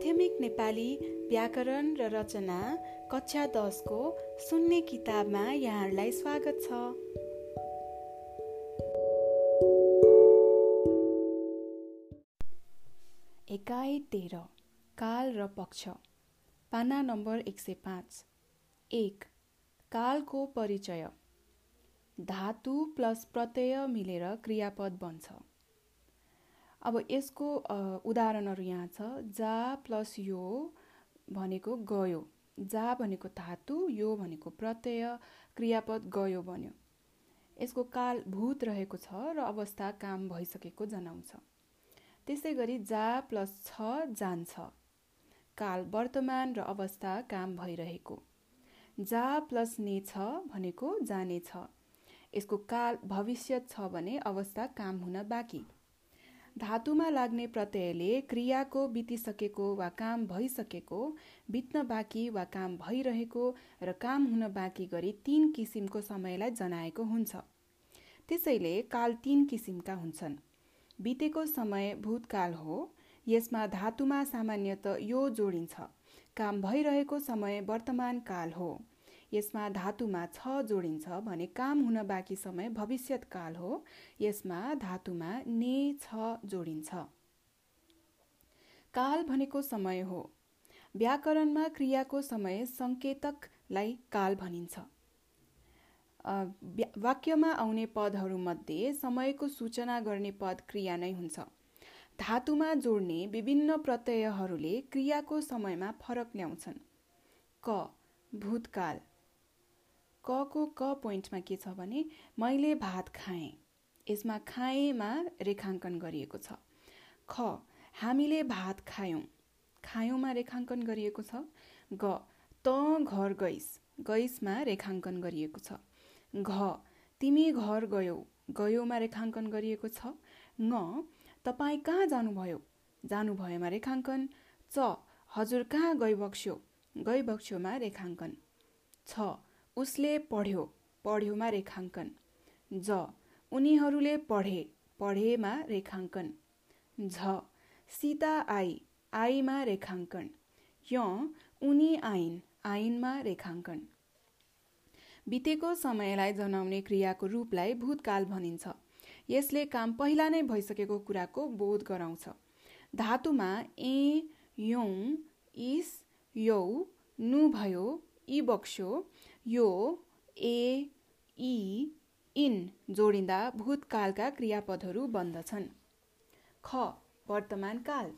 माध्यमिक नेपाली व्याकरण र रचना कक्षा दसको सुन्ने किताबमा यहाँहरूलाई स्वागत छ। एकाइ तेह्र काल र पक्ष। पाना नम्बर एक सय पाँच। एक कालको परिचय। धातु प्लस प्रत्यय मिलेर क्रियापद बन्छ। अब यसको उदाहरणहरू यहाँ छ। जा प्लस यो भनेको गयो। जा भनेको धातु यो भनेको प्रत्यय क्रियापद गयो बन्यो यसको काल भूत रहेको छ र अवस्था काम भइसकेको जनाउँछ। त्यसै गरी जा प्लस छ जान्छ। काल वर्तमान र अवस्था काम भइरहेको। जा प्लस ने छ भनेको जानेछ। यसको काल भविष्य छ भने अवस्था काम हुन बाँकी। धातुमा लाग्ने प्रत्ययले क्रियाको बितिसकेको वा काम भइसकेको बित्न बाँकी वा काम भइरहेको र काम हुन बाँकी गरी तीन किसिमको समयलाई जनाएको हुन्छ। त्यसैले काल तीन किसिमका हुन्छन्। बितेको समय भूतकाल हो यसमा धातुमा सामान्यत यो जोडिन्छ। काम भइरहेको समय वर्तमान काल हो। यसमा धातुमा छ जोडिन्छ भने काम हुन बाँकी समय भविष्यत काल हो। यसमा धातुमा ने छ जोडिन्छ। काल भनेको समय हो। व्याकरणमा क्रियाको समय सङ्केतकलाई काल भनिन्छ। वाक्यमा आउने पदहरूमध्ये समयको सूचना गर्ने पद क्रिया नै हुन्छ। धातुमा जोड्ने विभिन्न प्रत्ययहरूले क्रियाको समयमा फरक ल्याउँछन्। क भूतकाल। कको क पोइन्टमा के छ भने मैले भात खाएँ। यसमा खाएँमा रेखाङ्कन गरिएको छ। ख हामीले भात खायौँ। खायौँमा रेखाङ्कन गरिएको छ। ग त घर गइस। गइसमा रेखाङ्कन गरिएको छ। घ तिमी घर गयौ। गयोमा रेखाङ्कन गरिएको छ। ङ तपाईँ कहाँ जानुभयो? जानुभयोमा रेखाङ्कन। च हजुर कहाँ गइबक्स्यो? गइबक्स्योमा रेखाङ्कन। छ उसले पढ्यो पढ्योमा रेखाङ्कन। ज उनीहरूले पढे पढेमा रेखाङ्कन। झ सीता आई आईमा रेखाङ्कन। य उनी आइन् आइनमा रेखाङ्कन। बितेको समयलाई जनाउने क्रियाको रूपलाई भूतकाल भनिन्छ। यसले काम पहिला नै भइसकेको कुराको बोध गराउँछ। धातुमा ए यौँ इस यौ नु भयो इ बक्स्यो यो ए इ इन जोडिँदा भूतकालका क्रियापदहरू बन्दछन्। ख वर्तमान काल।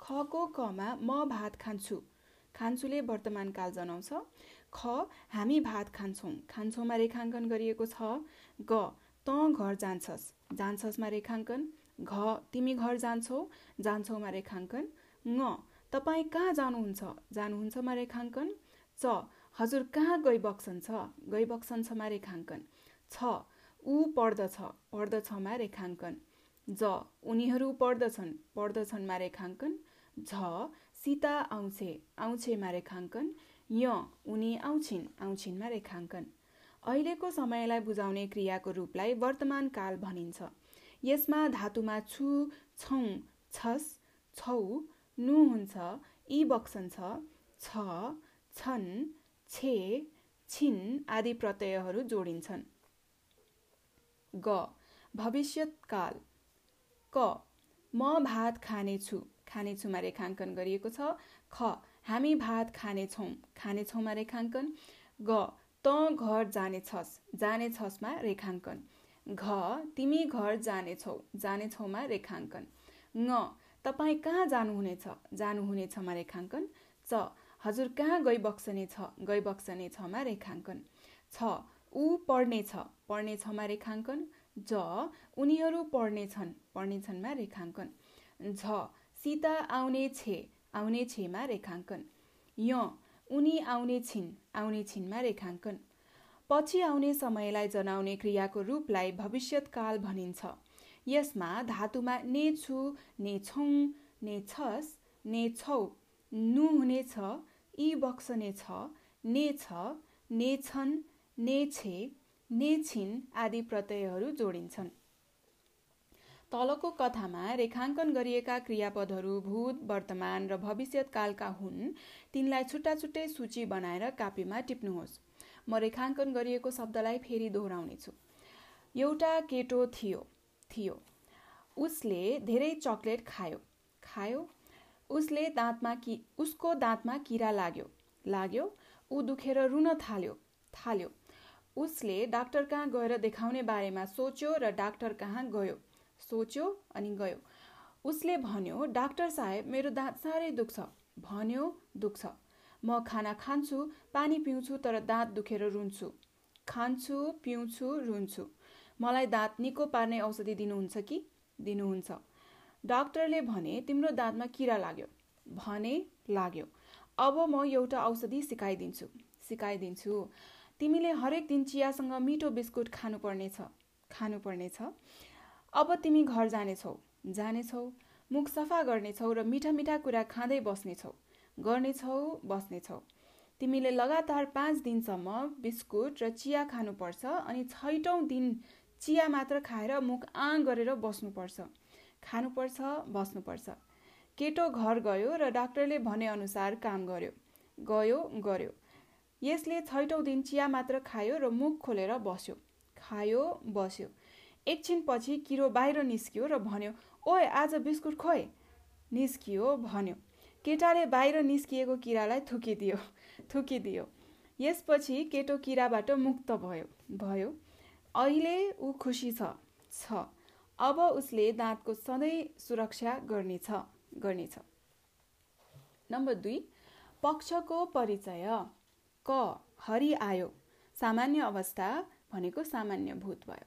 खको कमा म भात खान्छु। खान्छुले वर्तमान काल जनाउँछ। ख हामी भात खान्छौँ। खान्छौँमा रेखाङ्कन गरिएको छ। ग त घर जान्छस्। जान्छस्मा रेखाङ्कन। घ तिमी घर जान्छौ। जान्छौमा रेखाङ्कन। ङ तपाईँ कहाँ जानुहुन्छ? जानुहुन्छमा रेखाङ्कन। च हजुर कहाँ गइबक्सन छ? गइबक्सन छमा रेखाङ्कन। छ ऊ पढ्दछ पढ्दछमा रेखाङ्कन। ज उनीहरू पढ्दछन् पढ्दछन्मा रेखाङ्कन। झ सीता आउँछे आउँछेमा रेखाङ्कन। य उनी आउँछिन् आउँछिनमा रेखाङ्कन। अहिलेको समयलाई बुझाउने क्रियाको रूपलाई वर्तमान काल भनिन्छ। यसमा धातुमा छु छौ छस छौ नु हुन्छ इ बक्सन छ छन् छे छिन आदि प्रत्ययहरू जोडिन्छन् ग भविष्यकाल क म भात खानेछु खानेछुमा रेखाङ्कन गरिएको छ ख हामी भात खानेछौँ खानेछौँमा रेखाङ्कन ग त घर जानेछस् जानेछस्मा रेखाङ्कन घ तिमी घर जानेछौ जानेछौमा रेखाङ्कन ङ तपाईँ कहाँ जानुहुनेछ जानुहुनेछमा रेखाङ्कन च हजुर कहाँ गइबक्सने छ गइबक्सने छमा रेखाङ्कन? छ ऊ पढ्नेछ पढ्ने छमा रेखाङ्कन? ज उनीहरू पढ्नेछन् पढ्नेछन्मा रेखाङ्कन। झ सीता आउने छे आउने छेमा रेखाङ्कन। य उनी आउने छिन् आउने छिनमा रेखाङ्कन। पछि आउने समयलाई जनाउने क्रियाको रूपलाई भविष्यत्काल भनिन्छ। यसमा धातुमा ने छु ने छौ ने छस् ने छौ नु हुनेछ इ बक्सने छ ने छ ने छन् ने छे ने छिन् आदि प्रत्ययहरू जोडिन्छन्। तलको कथामा रेखाङ्कन गरिएका क्रियापदहरू भूत वर्तमान र भविष्यकालका हुन्। तिनलाई छुट्टा छुट्टै सूची बनाएर कापीमा टिप्नुहोस्। म रेखाङ्कन गरिएको शब्दलाई फेरि दोहोऱ्याउनेछु। एउटा केटो थियो थियो। उसले धेरै चक्लेट खायो। खायो? उसले दाँतमा कि उसको दाँतमा किरा लाग्यो। लाग्यो ऊ दुखेर रुन थाल्यो थाल्यो। उसले डाक्टर कहाँ गएर देखाउने बारेमा सोच्यो र डाक्टर कहाँ गयो? सोच्यो अनि गयो। उसले भन्यो डाक्टर साहेब मेरो दाँत साह्रै दुख्छ। भन्यो दुख्छ। म खाना खान्छु पानी पिउँछु तर दाँत दुखेर रुन्छु। खान्छु पिउँछु रुन्छु। मलाई दाँत निको पार्ने औषधि दिनुहुन्छ कि? दिनुहुन्छ। डाक्टरले भने तिम्रो दाँतमा किरा लाग्यो। भने लाग्यो। अब म एउटा औषधि सिकाइदिन्छु। सिकाइदिन्छु। तिमीले हरेक दिन चियासँग मिठो बिस्कुट खानुपर्नेछ। खानुपर्नेछ। अब तिमी घर जानेछौ। जानेछौ। मुख सफा गर्नेछौ र मिठा मिठा कुरा खाँदै बस्नेछौ। गर्नेछौ बस्नेछौ। तिमीले लगातार पाँच दिनसम्म बिस्कुट र चिया खानुपर्छ अनि छैटौँ दिन चिया मात्र खाएर मुख आँ गरेर बस्नुपर्छ। खानुपर्छ बस्नुपर्छ। केटो घर गयो र डाक्टरले भनेअनुसार काम गर्यो। गयो गर्यो। यसले छैटौँ दिन चिया मात्र खायो र मुख खोलेर बस्यो। खायो बस्यो। एकछिनपछि किरो बाहिर निस्कियो र भन्यो ओए आज बिस्कुट खोइ? निस्कियो भन्यो। केटाले बाहिर निस्किएको किरालाई थुकिदियो थुकिदियो। यसपछि केटो किराबाट मुक्त भयो। भयो। अहिले ऊ खुसी छ। अब उसले दाँतको सधैँ सुरक्षा गर्नेछ गर्नेछ। नम्बर दुई पक्षको परिचय। क हरि आयो। सामान्य अवस्था भनेको सामान्य भूत भयो।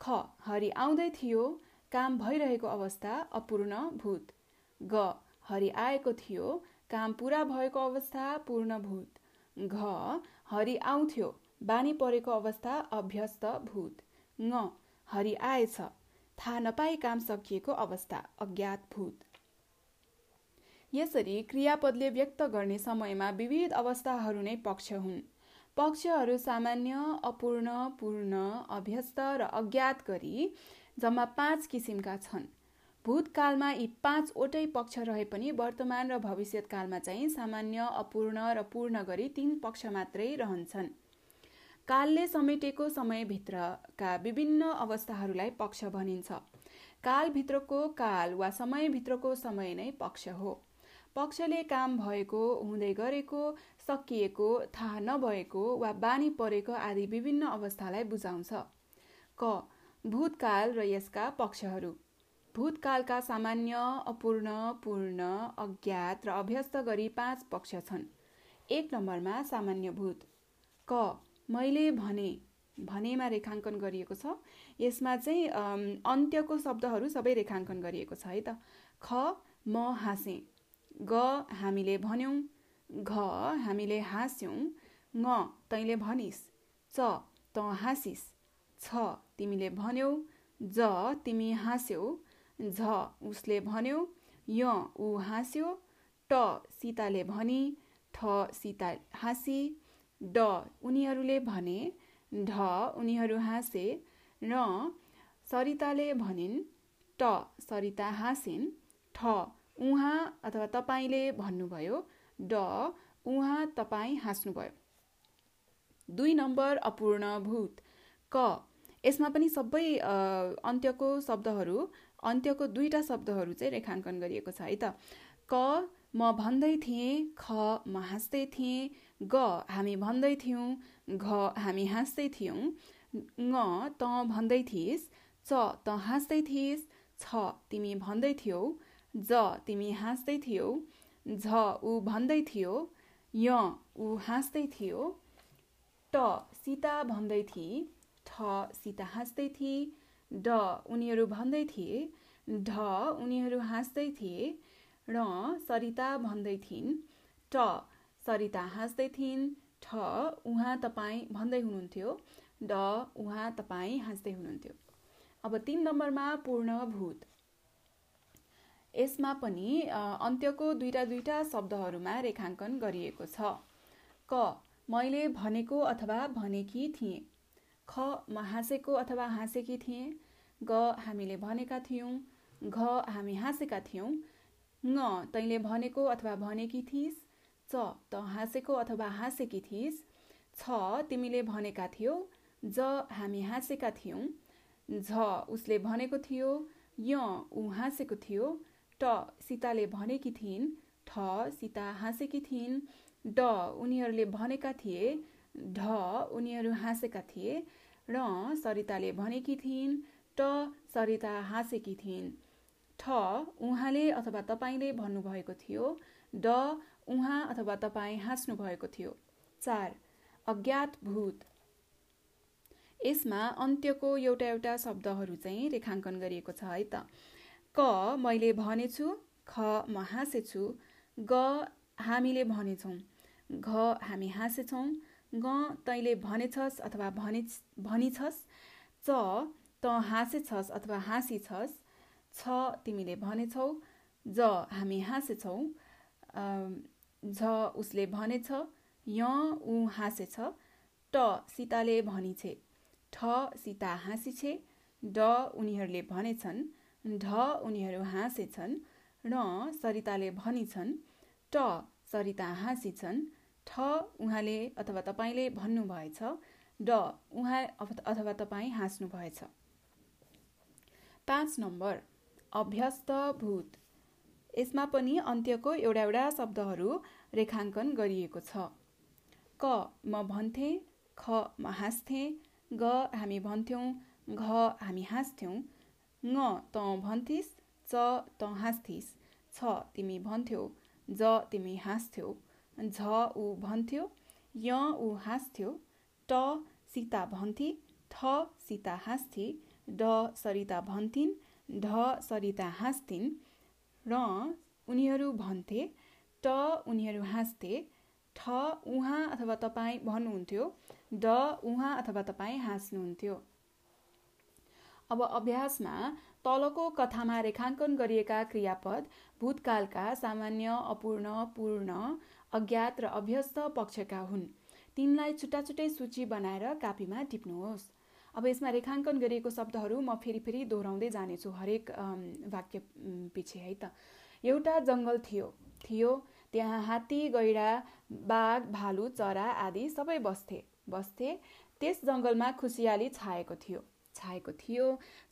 ख हरि आउँदै थियो। काम भइरहेको अवस्था अपूर्ण भूत। ग हरि आएको थियो। काम पुरा भएको अवस्था पूर्ण भूत। घ हरि आउँथ्यो। बानी परेको अवस्था अभ्यस्त भूत। ङ हरि आएछ। थाहा नपाई काम सकिएको अवस्था अज्ञात भूत। यसरी क्रियापदले व्यक्त गर्ने समयमा विविध अवस्थाहरू नै पक्ष हुन्। पक्षहरू सामान्य अपूर्ण पूर्ण अभ्यस्त र अज्ञात गरी जम्मा पाँच किसिमका छन्। भूतकालमा यी पाँचवटै पक्ष रहे पनि वर्तमान र भविष्यकालमा चाहिँ सामान्य अपूर्ण र पूर्ण गरी तीन पक्ष मात्रै रहन्छन्। कालले समेटेको समयभित्रका विभिन्न अवस्थाहरूलाई पक्ष भनिन्छ। कालभित्रको काल वा समयभित्रको समय नै पक्ष हो। पक्षले काम भएको हुँदै गरेको सकिएको थाहा नभएको वा बानी परेको आदि विभिन्न अवस्थालाई बुझाउँछ। क भूतकाल र यसका पक्षहरू। भूतकालका सामान्य अपूर्ण पूर्ण अज्ञात र अभ्यस्त गरी पाँच पक्ष छन्। एक नम्बरमा सामान्य भूत। क मैले भने भनेमा रेखाङ्कन गरिएको छ। यसमा चाहिँ अन्त्यको शब्दहरू सबै रेखाङ्कन गरिएको छ है त। ख म हाँसेँ। ग हामीले भन्यौँ। घ हामीले हाँस्यौँ। ङ तैँले भनिस्। च त हाँसिस्। छ तिमीले भन्यौ। ज तिमी हाँस्यौ। झ उसले भन्यो। य ऊ हाँस्यो। ट सीताले भनी। ठ सीता हाँसी। ड। उनीहरूले भने ढ उनीहरू हाँसे र सरिताले भनिन् ट सरिता हाँसिन् ठ उहाँ अथवा तपाईँले भन्नुभयो ड उहाँ तपाईँ हाँस्नुभयो। दुई नम्बर अपूर्ण भूत क। यसमा पनि सबै अन्त्यको शब्दहरू अन्त्यको दुईवटा शब्दहरू चाहिँ रेखाङ्कन गरिएको छ है त। क म भन्दै थिएँ ख म हाँस्दै थिएँ ग हामी भन्दै थियौँ घ हामी हाँस्दै थियौँ ङ त भन्दै थिइस् च त हाँस्दै थिइस् छ तिमी भन्दै थियौ ज तिमी हाँस्दै थियौ झ ऊ भन्दै थियो य ऊ हाँस्दै थियो ट सीता भन्दै थिए ठ सीता हाँस्दै थिए ड उनीहरू भन्दै थिए ढ उनीहरू हाँस्दै थिए र सरिता भन्दै थिइन् ट सरिता हाँस्दै थिइन् ठ उहाँ तपाईँ भन्दै हुनुहुन्थ्यो। ड उहाँ तपाईँ हाँस्दै हुनुहुन्थ्यो। अब तिन नम्बरमा पूर्ण भूत यसमा पनि अन्त्यको दुईवटा दुईवटा शब्दहरूमा रेखाङ्कन गरिएको छ। क मैले भनेको अथवा भनेकी थिएँ। ख म हाँसेको अथवा हाँसेकी थिएँ। ग हामीले भनेका थियौँ। घ हामी हाँसेका थियौँ। ङ तैँले भनेको अथवा भनेकी थिइस्। च त हाँसेको अथवा हाँसेकी थिइस्। छ तिमीले भनेका थियौ। ज हामी हाँसेका थियौँ। झ उसले भनेको थियो। य ऊ हाँसेको थियो। ट सीताले भनेकी थिइन्। ठ सीता हाँसेकी थिइन्। ड उनीहरूले भनेका थिए। ढ उनीहरू हाँसेका थिए। र सरिताले भनेकी थिइन्। ट सरिता हाँसेकी थिइन्। ठ उहाँले अथवा तपाईँले भन्नुभएको थियो। ड उहाँ अथवा तपाईँ हाँस्नु भएको थियो। चार अज्ञात भूत। यसमा अन्त्यको एउटा एउटा शब्दहरू चाहिँ रेखाङ्कन गरिएको छ है त। क मैले भनेछु ख म हाँसेछु ग हामीले भनेछौँ घ हामी हाँसेछौँ ग तैँले भनेछस् अथवा भनि भनिछस् च त हाँसेछस् अथवा हाँसिछस् छ तिमीले भनेछौ ज हामी हाँसेछौँ झ उसले भनेछ य ऊ हाँसेछ ट सीताले भनिछे ठ सीता हाँसिछे ड उनीहरूले भनेछन् ढ उनीहरू हाँसेछन् र सरिताले भनिछन् ट सरिता हाँसिछन् ठ उहाँले अथवा तपाईँले भन्नुभएछ ड उहाँ अथवा तपाईँ हाँस्नु भएछ पाँच नम्बर अभ्यस्त भूत। यसमा पनि अन्त्यको एउटा एउटा शब्दहरू रेखाङ्कन गरिएको छ। क म भन्थेँ ख म हाँस्थेँ ग हामी भन्थ्यौँ घ हामी हाँस्थ्यौँ ङ त भन्थिस् च त हाँस्थिस् छ तिमी भन्थ्यौ ज तिमी हाँस्थ्यौ झ ऊ भन्थ्यो य ऊ हाँस्थ्यो ट सीता भन्थे ठ सीता हाँस्थी ड सरिता भन्थिन् ढ सरिता हाँस्थिन् र उनीहरू भन्थे ट उनीहरू हाँस्थे ठ उहाँ अथवा तपाईँ भन्नुहुन्थ्यो ड उहाँ अथवा तपाईँ हाँस्नुहुन्थ्यो। अब अभ्यासमा तलको कथामा रेखाङ्कन गरिएका क्रियापद भूतकालका सामान्य अपूर्ण पूर्ण अज्ञात र अभ्यस्त पक्षका हुन्। तिनलाई छुट्टा छुट्टै सूची बनाएर कापीमा टिप्नुहोस्। अब यसमा रेखाङ्कन गरिएको शब्दहरू म फेरि फेरि दोहोऱ्याउँदै जानेछु हरेक वाक्य पछि है त। एउटा जङ्गल थियो। थियो। त्यहाँ हात्ती गैडा बाघ भालु चरा आदि सबै बस्थे। बस्थे। त्यस जङ्गलमा खुसियाली छाएको थियो। छाएको थियो।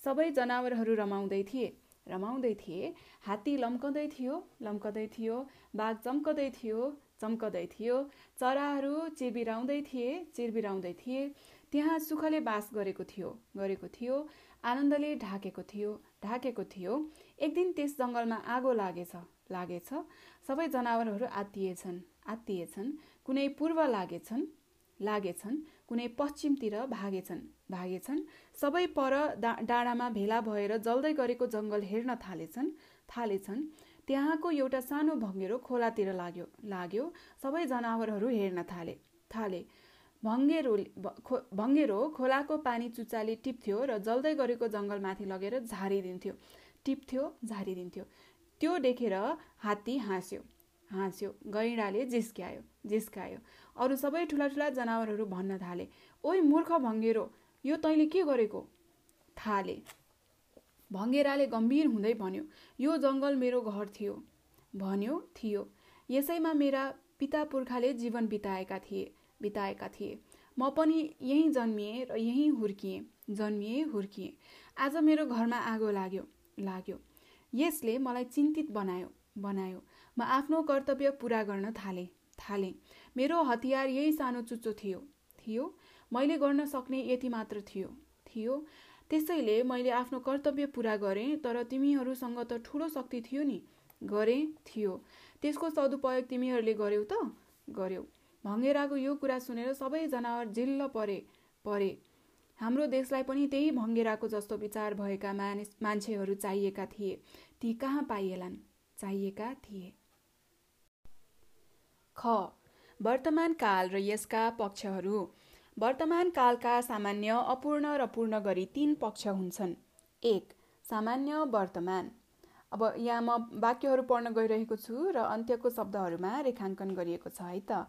सबै जनावरहरू रमाउँदै थिए। रमाउँदै थिए। हात्ती लम्कँदै थियो। लम्कँदै थियो। बाघ चम्कँदै थियो। चम्कँदै थियो। चराहरू चिरबिराउँदै थिए चिरबिराउँदै थिए। त्यहाँ सुखले बास गरेको थियो गरेको थियो। आनन्दले ढाकेको थियो ढाकेको थियो। एक दिन त्यस जङ्गलमा आगो लागेछ लागेछ। सबै जनावरहरू आत्तिएछन् आत्तिएछन्। कुनै पूर्व लागेछन् लागेछन्। कुनै पश्चिमतिर भागेछन् भागेछन्। सबै पर डाँडामा भेला भएर जल्दै गरेको जङ्गल हेर्न थालेछन् थालेछन्। त्यहाँको एउटा सानो भङ्गेरो खोलातिर लाग्यो लाग्यो। सबै जनावरहरू हेर्न थाले थाले। भङ्गेरो भङ्गेरो खोलाको पानी चुच्चाले टिप्थ्यो र जल्दै गरेको जङ्गलमाथि लगेर झारिदिन्थ्यो। टिप्थ्यो झारिदिन्थ्यो। त्यो देखेर हात्ती हाँस्यो हाँस्यो गैँडाले जिस्क्यायो जिस्कायो अरू सबै ठुला ठुला जनावरहरू भन्न थाले। ओइ मूर्ख भङ्गेरो यो तैँले के गरेको? थाले। भङ्गेराले गम्भीर हुँदै भन्यो यो जङ्गल मेरो घर थियो। भन्यो थियो। यसैमा मेरा पिता पुर्खाले जीवन बिताएका थिए बिताएका थिए। म पनि यहीँ जन्मिएँ र यहीँ हुर्किएँ जन्मिएँ हुर्किएँ। आज मेरो घरमा आगो लाग्यो लाग्यो। यसले मलाई चिन्तित बनायो बनायो। म आफ्नो कर्तव्य पुरा गर्न थालेँ थालेँ। मेरो हतियार यही सानो चुच्चो थियो। थियो। मैले गर्न सक्ने यति मात्र थियो। थियो। त्यसैले मैले आफ्नो कर्तव्य पुरा गरेँ तर तिमीहरूसँग त ठुलो शक्ति थियो नि। गरेँ थियो। त्यसको सदुपयोग तिमीहरूले गर्यौ त? गर्यौ। भङ्गेराको यो कुरा सुनेर सबै जनावर जिल्ल परे परे। हाम्रो देशलाई पनि त्यही भङ्गेराको जस्तो विचार भएका मानिस मान्छेहरू चाहिएका थिए। ती कहाँ पाइएलान्? चाहिएका थिए। ख। वर्तमान काल र यसका पक्षहरू। वर्तमान कालका सामान्य अपूर्ण र पूर्ण गरी तीन पक्ष हुन्छन्। एक सामान्य वर्तमान। अब यहाँ म वाक्यहरू पढ्न गइरहेको छु र अन्त्यको शब्दहरूमा रेखाङ्कन गरिएको छ है त।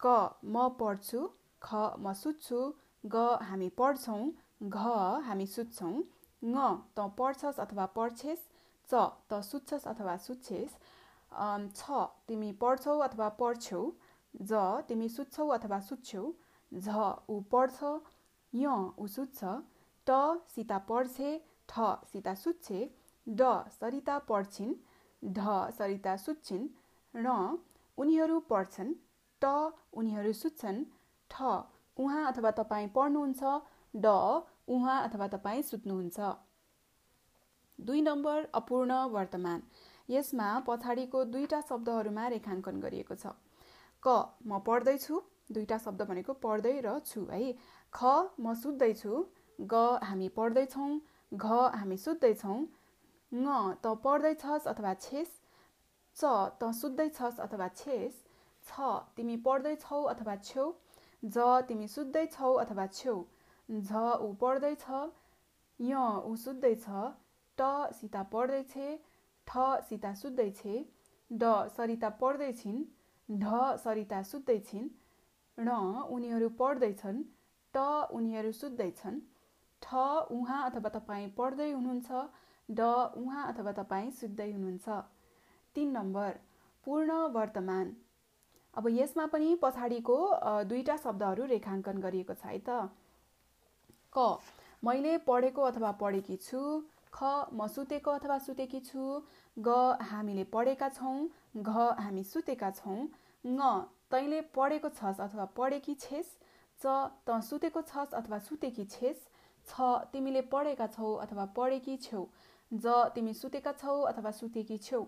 क म पढ्छु ख म सुत्छु ग हामी पढ्छौँ घ हामी सुत्छौँ ङ त पढ्छस् अथवा पढ्छेस् च त सुत्छस् अथवा सुत्छेस् छ तिमी पढ्छौ अथवा पढ्छौ ज तिमी सुत्छौ अथवा सुत्छौ झ ऊ पढ्छ य ऊ सुत्छ ट सीता पढ्छे ठ सीता सुत्छे ड सरिता पढ्छिन् ढ सरिता सुत्छिन् र उनीहरू पढ्छन् ट उनीहरू सुत्छन् ठ उहाँ अथवा तपाईँ पढ्नुहुन्छ ड उहाँ अथवा तपाईँ सुत्नुहुन्छ। दुई नम्बर अपूर्ण वर्तमान। यसमा पछाडिको दुईटा शब्दहरूमा रेखाङ्कन गरिएको छ। क म पढ्दैछु। दुईटा शब्द भनेको पढ्दै र छु है। ख म सुत्दैछु ग हामी पढ्दैछौँ घ हामी सुत्दैछौँ ङ त पढ्दैछस् अथवा छेस। च त सुत्दैछस् अथवा छेस। छ तिमी पढ्दैछौ अथवा छेउ। ज तिमी सुत्दैछौ अथवा छेउ। झ ऊ पढ्दैछ य ऊ सुत्दैछ ट सीता पढ्दैछे ठ सीता सुत्दैछे ड सरिता पढ्दैछिन् ढ सरिता सुत्दैछिन् र उनीहरू पढ्दैछन् ट उनीहरू सुत्दैछन्। ठ उहाँ अथवा तपाईँ पढ्दै हुनुहुन्छ ड उहाँ अथवा तपाईँ सुत्दै हुनुहुन्छ। तिन नम्बर पूर्ण वर्तमान। अब यसमा पनि पछाडिको दुईवटा शब्दहरू रेखाङ्कन गरिएको छ है त। क मैले पढेको अथवा पढेकी छु। ख म सुतेको अथवा सुतेकी छु। ग हामीले पढेका छौँ। घ हामी सुतेका छौँ। ङ तैँले पढेको छस् अथवा पढेकी छेस च त सुतेको छस् अथवा सुतेकी छेस छ तिमीले पढेका छौ अथवा पढेकी छेउ ज तिमी सुतेका छौ अथवा सुतेकी छेउ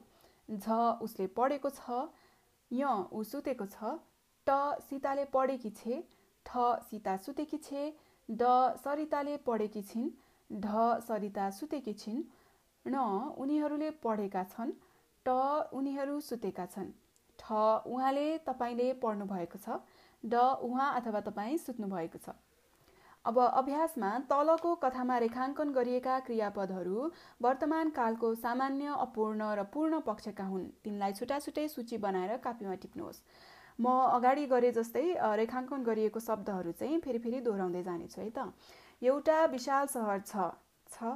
झ उसले पढेको छ य ऊ सुतेको छ ट सीताले पढेकी छे ठ सीता सुतेकी छे ड सरिताले पढेकी छिन् ढ सरिता सुतेकी छिन् र उनीहरूले पढेका छन् ट उनीहरू सुतेका छन्। उहाँले तपाईँले पढ्नु भएको छ ड उहाँ अथवा तपाईँ सुत्नु भएको छ। अब अभ्यासमा तलको कथामा रेखाङ्कन गरिएका क्रियापदहरू वर्तमान कालको सामान्य अपूर्ण र पूर्ण पक्षका हुन्। तिनलाई छुट्टा छुट्टै सूची बनाएर कापीमा टिप्नुहोस्। म अगाडि गरे जस्तै रेखाङ्कन गरिएको शब्दहरू चाहिँ फेरि फेरि दोहोऱ्याउँदै जानेछु है त। एउटा विशाल सहर छ छ।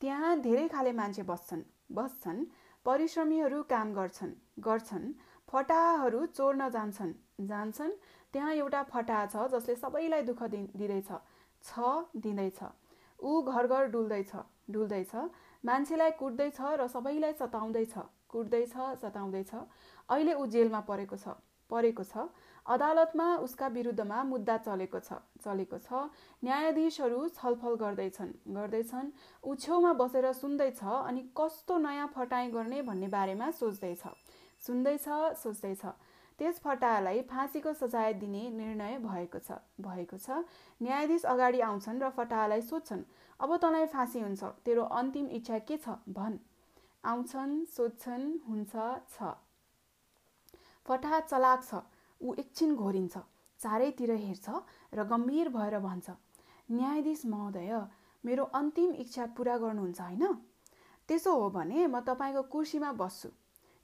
त्यहाँ धेरै खाले मान्छे बस्छन् बस्छन् परिश्रमीहरू काम गर्छन् गर्छन्। फटाहरू चोर्न जान्छन्। जान्छन्। त्यहाँ एउटा फटा छ जसले सबैलाई दुःख दिँदैछ। छ दिँदैछ। ऊ घर घर डुल्दैछ। डुल्दैछ। मान्छेलाई कुट्दैछ र सबैलाई सताउँदैछ। कुट्दैछ सताउँदैछ। अहिले ऊ जेलमा परेको छ। परेको छ। अदालतमा उसका विरुद्धमा मुद्दा चलेको छ। चलेको छ। न्यायाधीशहरू छलफल गर्दैछन्। गर्दैछन्। ऊ छेउमा बसेर सुन्दैछ अनि कस्तो नयाँ फटाइ गर्ने भन्ने बारेमा सोच्दैछ। सुन्दैछ सोच्दैछ। त्यस फटालाई फाँसीको सजाय दिने निर्णय भएको छ भएको छ। न्यायाधीश अगाडि आउँछन् र फटालाई सोध्छन् अब तँलाई फाँसी हुन्छ तेरो अन्तिम इच्छा के छ? भन्। आउँछन् सोध्छन् हुन्छ छ। फटा चलाक छ ऊ एकछिन घोरिन्छ चारैतिर हेर्छ र गम्भीर भएर भन्छ न्यायाधीश महोदय मेरो अन्तिम इच्छा पुरा गर्नुहुन्छ होइन? त्यसो हो भने म तपाईँको कुर्सीमा बस्छु।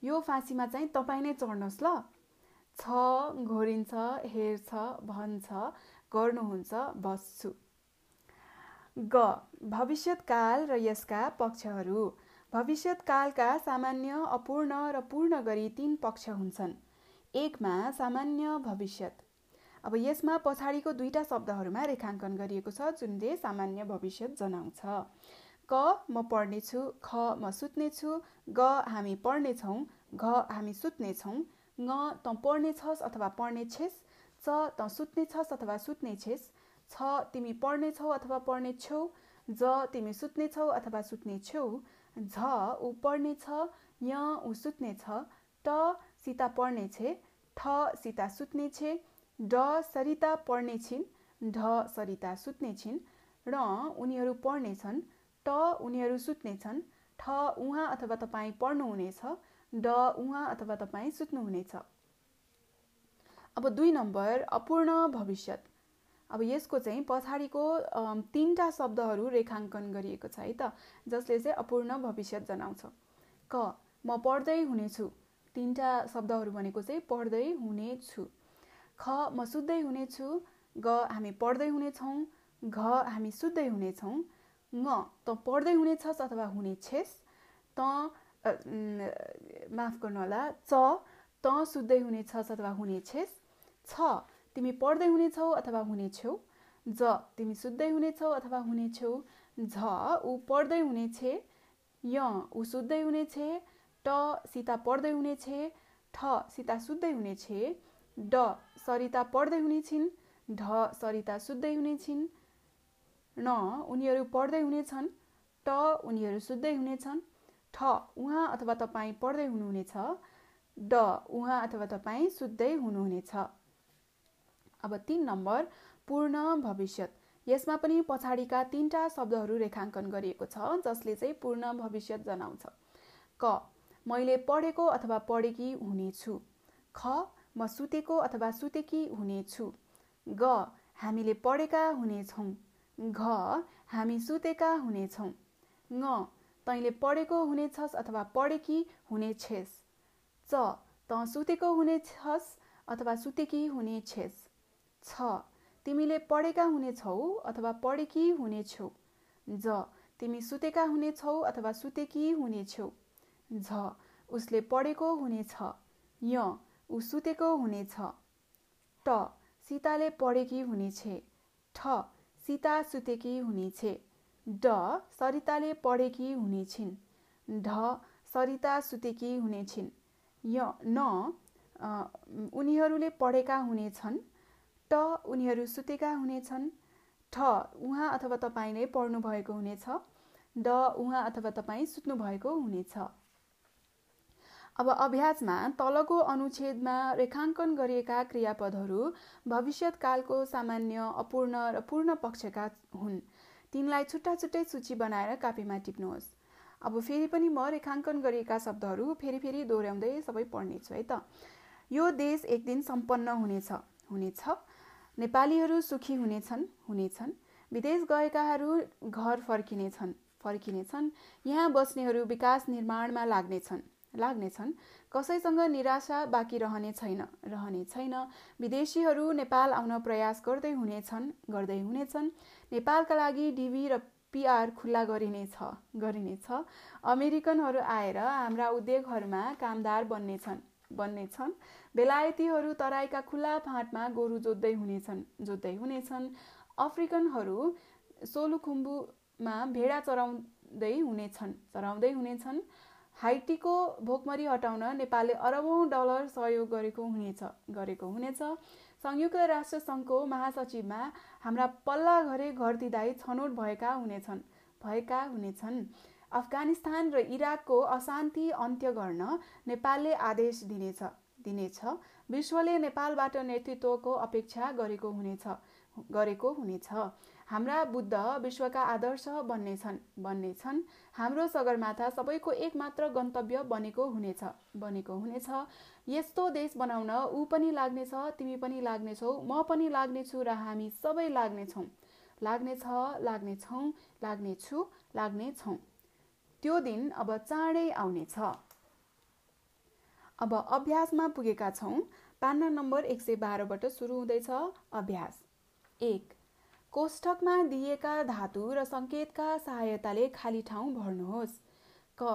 यो फाँसीमा चाहिँ तपाईँ नै चढ्नुहोस् ल। छ घोरिन्छ हेर्छ भन्छ गर्नुहुन्छ बस्छु। ग भविष्यतकाल र यसका पक्षहरू। भविष्यतकालका सामान्य अपूर्ण र पूर्ण गरी तीन पक्ष हुन्छन्। एकमा सामान्य भविष्यत। अब यसमा पछाडिको दुईटा शब्दहरूमा रेखाङ्कन गरिएको छ जुनले सामान्य भविष्यत जनाउँछ। क म पढ्नेछु ख म सुत्नेछु ग हामी पढ्नेछौँ घ हामी सुत्नेछौँ ङ तँ पढ्ने छस् अथवा पढ्ने छेस च तँ सुत्ने छस् अथवा सुत्ने छेस छ तिमी पढ्ने छौ अथवा पढ्ने छेउ ज तिमी सुत्ने छौ अथवा सुत्ने छेउ झ ऊ पढ्ने छ य ऊ सुत्ने छ ट सीता पढ्ने छे ठ सीता सुत्ने छे ड सरिता पढ्ने छिन् ढ सरिता सुत्ने छिन् र उनीहरू पढ्ने छन् ट उनीहरू सुत्ने छन् ठ उहाँ अथवा तपाईँ पढ्नुहुनेछ। ड उहाँ अथवा तपाईँ सुत्नुहुनेछ। अब दुई नम्बर अपूर्ण भविष्यत। अब यसको चाहिँ पछाडिको तिनवटा शब्दहरू रेखाङ्कन गरिएको छ है त जसले चाहिँ अपूर्ण भविष्यत जनाउँछ। क म पढ्दै हुनेछु। तिनवटा शब्दहरू भनेको चाहिँ पढ्दै हुनेछु। ख म सुत्दै हुनेछु। ग हामी पढ्दै हुनेछौँ। घ हामी सुत्दै हुनेछौँ। न त पढ्दै हुनेछस् अथवा हुनेछेस् त माफ गर्नु होला च त सुत्दै हुनेछस् अथवा हुनेछेस् छ तिमी पढ्दै हुनेछौ अथवा हुनेछौ ज तिमी सुत्दै हुनेछौ अथवा हुनेछौ झ ऊ पढ्दै हुनेछे य ऊ सुत्दै हुनेछे ट सीता पढ्दै हुनेछे ठ सीता सुत्दै हुनेछे ड सरिता पढ्दै हुनेछिन् ढ सरिता सुत्दै हुनेछिन् न उनीहरू पढ्दै हुनेछन् ट उनीहरू सुत्दै हुनेछन् ठ उहाँ अथवा तपाईँ पढ्दै हुनुहुनेछ ड उहाँ अथवा तपाईँ सुत्दै हुनुहुनेछ अब तिन नम्बर पूर्ण भविष्यत। यसमा पनि पछाडिका तिनवटा शब्दहरू रेखाङ्कन गरिएको छ जसले चाहिँ पूर्ण भविष्यत जनाउँछ। क मैले पढेको अथवा पढेकी हुनेछु ख म सुतेको अथवा सुतेकी हुनेछु ग हामीले पढेका हुनेछौँ घ हामी सुतेका हुनेछौँ। ङ तैँले पढेको हुनेछस् अथवा पढेकी हुनेछेस्। च त सुतेको हुनेछस् अथवा सुतेकी हुनेछेस्। छ तिमीले पढेका हुनेछौ अथवा पढेकी हुनेछौ। ज तिमी सुतेका हुनेछौ अथवा सुतेकी हुनेछौ। झ उसले पढेको हुनेछ। य ऊ सुतेको हुनेछ। ट सीताले पढेकी हुनेछे। ठ सीता सुतेकी हुनेछे। ड सरिताले पढेकी हुनेछिन्। ढ सरिता सुतेकी हुनेछिन्। य न उनीहरूले पढेका हुनेछन्। ट उनीहरू सुतेका हुनेछन्। ठ उहाँ अथवा तपाईँ नै पढ्नु भएको हुनेछ। ड उहाँ अथवा तपाईँ सुत्नु भएको हुनेछ। अब अभ्यासमा तलको अनुच्छेदमा रेखाङ्कन गरिएका क्रियापदहरू भविष्यतकालको सामान्य अपूर्ण र पूर्ण पक्षका हुन्। तिनलाई छुट्टा छुट्टै सूची बनाएर कापीमा टिप्नुहोस्। अब फेरि पनि म रेखाङ्कन गरिएका शब्दहरू फेरि फेरि दोहोऱ्याउँदै सबै पढ्नेछु है त। यो देश एक दिन सम्पन्न हुनेछ। हुनेछ। नेपालीहरू सुखी हुनेछन् हुनेछन्। विदेश गएकाहरू घर फर्किनेछन् फर्किनेछन्। यहाँ बस्नेहरू विकास निर्माणमा लाग्नेछन्। लाग्नेछन्। कसैसँग निराशा बाँकी रहने छैन रहने छैन। विदेशीहरू नेपाल आउन प्रयास गर्दै हुनेछन् गर्दै हुनेछन्। नेपालका लागि डिभी र पिआर खुल्ला गरिनेछ गरिनेछ अमेरिकनहरू आएर हाम्रा उद्योगहरूमा कामदार बन्नेछन् बन्नेछन्। बेलायतीहरू तराईका खुल्ला फाँटमा गोरु जोत्दै हुनेछन् जोत्दै हुनेछन्। अफ्रिकनहरू सोलुखुम्बुमा भेडा चराउँदै हुनेछन् चराउँदै हुनेछन्। हाइटीको भोकमरी हटाउन नेपालले अरबौँ डलर सहयोग गरेको हुनेछ गरेको हुनेछ। संयुक्त राष्ट्र सङ्घको महासचिवमा हाम्रा पल्ला घरे घर दिँदै छनौट भएका हुनेछन् भएका हुनेछन्। अफगानिस्तान र इराकको अशान्ति अन्त्य गर्न नेपालले आदेश दिनेछ दिनेछ। विश्वले नेपालबाट नेतृत्वको अपेक्षा गरेको हुनेछ। गरेको हुनेछ। हाम्रा बुद्ध विश्वका आदर्श बन्नेछन् बन्नेछन् हाम्रो सगरमाथा सबैको एकमात्र गन्तव्य बनेको हुनेछ बनेको हुनेछ। यस्तो देश बनाउन ऊ पनि लाग्नेछ तिमी पनि लाग्नेछौ म पनि लाग्नेछु र हामी सबै लाग्नेछौँ। लाग्नेछ लाग्नेछौँ लाग्नेछु लाग्नेछौँ। त्यो दिन अब चाँडै आउनेछ। अब अभ्यासमा पुगेका छौँ। पान्ना नम्बर एक सय बाह्रबाट सुरु हुँदैछ अभ्यास। एक। कोष्ठकमा दिएका धातु र सङ्केतका सहायताले खाली ठाउँ भर्नुहोस्। क।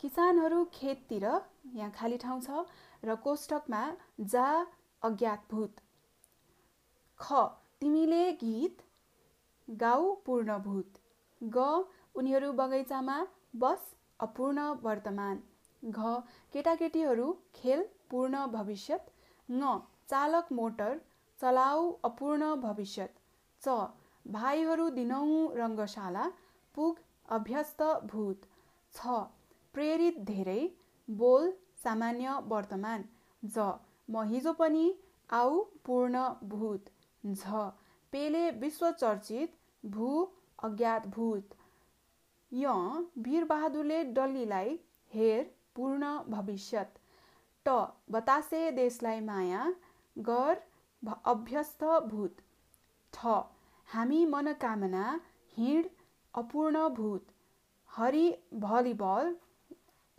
किसानहरू खेततिर यहाँ खाली ठाउँ छ र कोष्ठकमा जा अज्ञातभूत। ख। तिमीले गीत गाउ पूर्णभूत। ग। उनीहरू बगैँचामा बस अपूर्ण वर्तमान। घ। केटाकेटीहरू खेल पूर्ण भविष्यत। न चालक मोटर चलाउ अपूर्ण भविष्यत। च. भाइहरू दिनौँ रङ्गशाला। पुग अभ्यस्त भूत। छ. प्रेरित धेरै। बोल सामान्य वर्तमान। ज. म हिजो पनि आऊ पूर्ण भूत। झ. पेले विश्व चर्चित भू अज्ञात भूत। य. वीरबहादुरले डल्लीलाई हेर पूर्ण भविष्यत। ट. बतासे देशलाई माया। गर अभ्यस्त भूत ठ हामी मनोकामना हिँड अपूर्ण भूत हरि भलिबल।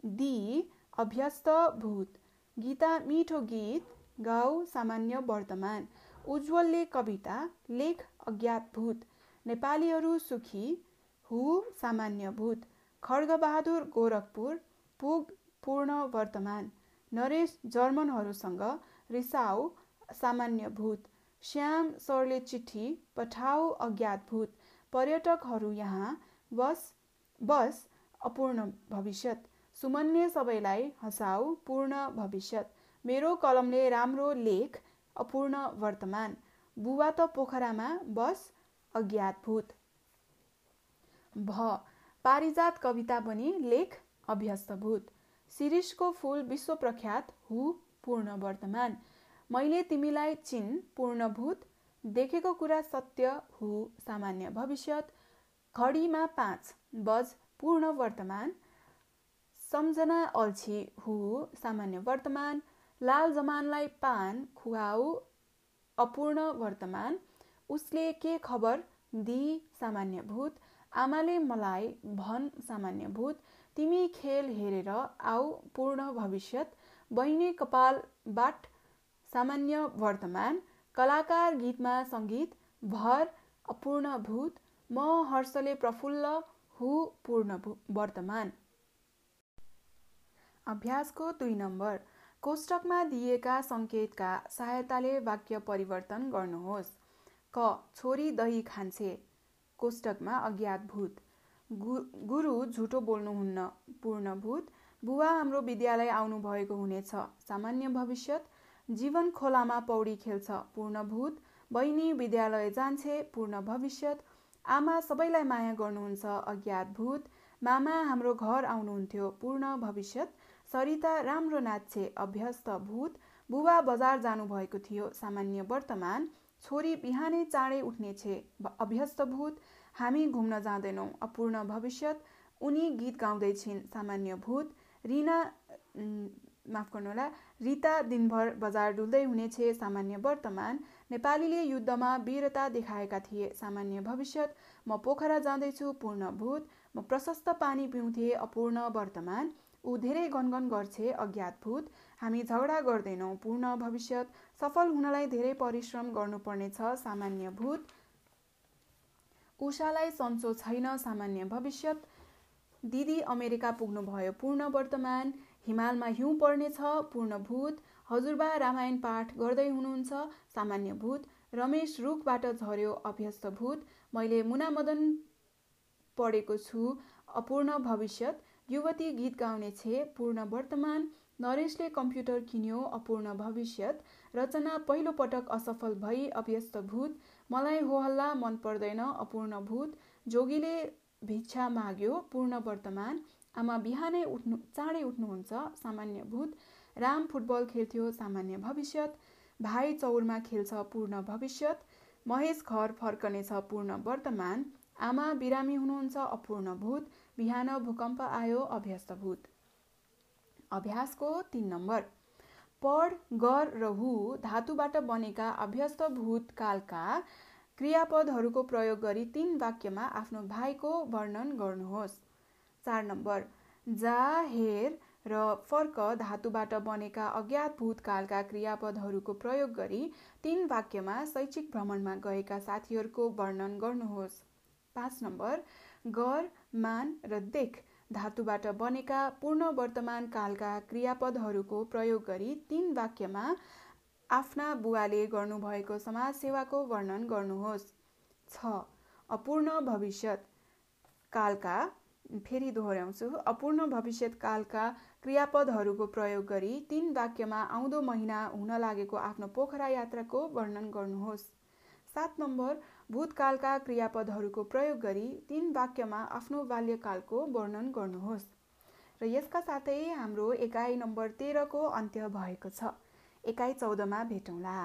दि अभ्यस्त भूत गीता मिठो गीत। गाउँ सामान्य वर्तमान। उज्जवलले कविता लेख अज्ञात भूत नेपालीहरू सुखी हु सामान्य भूत खड्गबहादुर गोरखपुर पुग पूर्ण वर्तमान। नरेश जर्मनहरूसँग रिसाउ सामान्य भूत श्याम सरले चिठी पठाऊ अज्ञात भूत पर्यटकहरू यहाँ बस बस अपूर्ण भविष्य सुमन्य सबैलाई हँसाउ पूर्ण भविष्य मेरो कलमले राम्रो लेख अपूर्ण वर्तमान। बुवा त पोखरामा बस अज्ञात भूत भ। पारिजात कविता पनि लेख अभ्यस्त भूत शिरीषको फुल विश्व प्रख्यात हु पूर्ण वर्तमान। मैले तिमीलाई चिन पूर्णभूत देखेको कुरा सत्य हु सामान्य भविष्य घडीमा पाँच बज पूर्ण वर्तमान सम्झना अल्छी हु सामान्य वर्तमान लाल जमानलाई पान खुवाउ अपूर्ण वर्तमान उसले के खबर दि सामान्य भूत आमाले मलाई भन सामान्य भूत तिमी खेल हेरेर आऊ पूर्ण भविष्य बहिनी कपाल बाट सामान्य वर्तमान कलाकार गीतमा सङ्गीत भर अपूर्ण भूत म हर्षले प्रफुल्ल हु पूर्ण वर्तमान। अभ्यासको दुई नम्बर। कोष्टकमा दिएका सङ्केतका सहायताले वाक्य परिवर्तन गर्नुहोस्। क छोरी दही खान्छे। कोष्टकमा अज्ञात भूत गुरु झुटो बोल्नुहुन्न। पूर्णभूत। बुवा हाम्रो विद्यालय आउनु भएको हुनेछ। सामान्य भविष्य जीवन खोलामा पौडी खेल्छ। पूर्णभूत बहिनी विद्यालय जान्छे पूर्ण भविष्य आमा सबैलाई माया गर्नुहुन्छ अज्ञात भूत मामा हाम्रो घर आउनुहुन्थ्यो पूर्ण भविष्य सरिता राम्रो नाच्छे अभ्यस्त भूत बुबा बजार जानुभएको थियो सामान्य वर्तमान। छोरी बिहानै चाँडै उठ्नेछे अभ्यस्त भूत हामी घुम्न जाँदैनौँ अपूर्ण भविष्य उनी गीत गाउँदैछिन् सामान्य भूत रिना माफ गर्नुहोला रिता दिनभर बजार डुल्दै हुनेछ सामान्य वर्तमान। नेपालीले युद्धमा वीरता देखाएका थिए सामान्य भविष्य म पोखरा जाँदैछु पूर्ण भूत। म प्रशस्त पानी पिउँथे अपूर्ण वर्तमान। ऊ धेरै गनगन गर्छे अज्ञात भूत। हामी झगडा गर्दैनौँ पूर्ण भविष्य सफल हुनलाई धेरै परिश्रम गर्नुपर्नेछ सामान्य भूत। उषालाई सन्चो छैन सामान्य भविष्य दिदी अमेरिका पुग्नुभयो पूर्ण वर्तमान। हिमालमा हिउँ पर्नेछ पूर्णभूत। हजुरबा रामायण पाठ गर्दै हुनुहुन्छ सामान्य भूत। रमेश रुखबाट झर्यो अभ्यस्त भूत। मैले मुनामदन पढेको छु अपूर्ण भविष्य युवती गीत गाउने छे पूर्ण वर्तमान। नरेशले कम्प्युटर किन्यो अपूर्ण भविष्य रचना पहिलो पटक असफल भई अभ्यस्त भूत। मलाई होहल्ला मन पर्दैन अपूर्ण भूत। जोगीले भिक्षा माग्यो पूर्ण वर्तमान। आमा बिहानै उठ्नु चाँडै उठ्नुहुन्छ सामान्य भूत। राम फुटबल खेल्थ्यो सामान्य भविष्य भाइ चौरमा खेल्छ पूर्ण भविष्य महेश घर फर्कनेछ पूर्ण वर्तमान। आमा बिरामी हुनुहुन्छ अपूर्ण भूत। बिहान भूकम्प आयो अभ्यस्त भूत। अभ्यासको तिन नम्बर। पढ गर र हु धातुबाट बनेका अभ्यस्त भूतकालका क्रियापदहरूको प्रयोग गरी तीन वाक्यमा आफ्नो भाइको वर्णन गर्नुहोस्। चार नम्बर। जा हेर र फर्क धातुबाट बनेका अज्ञात भूतकालका क्रियापदहरूको प्रयोग गरी तीन वाक्यमा शैक्षिक भ्रमणमा गएका साथीहरूको वर्णन गर्नुहोस्। पाँच नम्बर गर मान र देख धातुबाट बनेका पूर्ण वर्तमान कालका क्रियापदहरूको प्रयोग गरी तीन वाक्यमा आफ्ना बुवाले गर्नुभएको समाजसेवाको वर्णन गर्नुहोस्। छ अपूर्ण भविष्य कालका फेरि दोहोऱ्याउँछु। अपूर्ण भविष्य कालका क्रियापदहरूको प्रयोग गरी तीन वाक्यमा आउँदो महिना हुन लागेको आफ्नो पोखरा यात्राको वर्णन गर्नुहोस्। सात नम्बर भूतकालका क्रियापदहरूको प्रयोग गरी तीन वाक्यमा आफ्नो बाल्यकालको वर्णन गर्नुहोस्। र यसका साथै हाम्रो एकाइ नम्बर तेह्रको अन्त्य भएको छ। एकाइ चौधमा भेटौँला।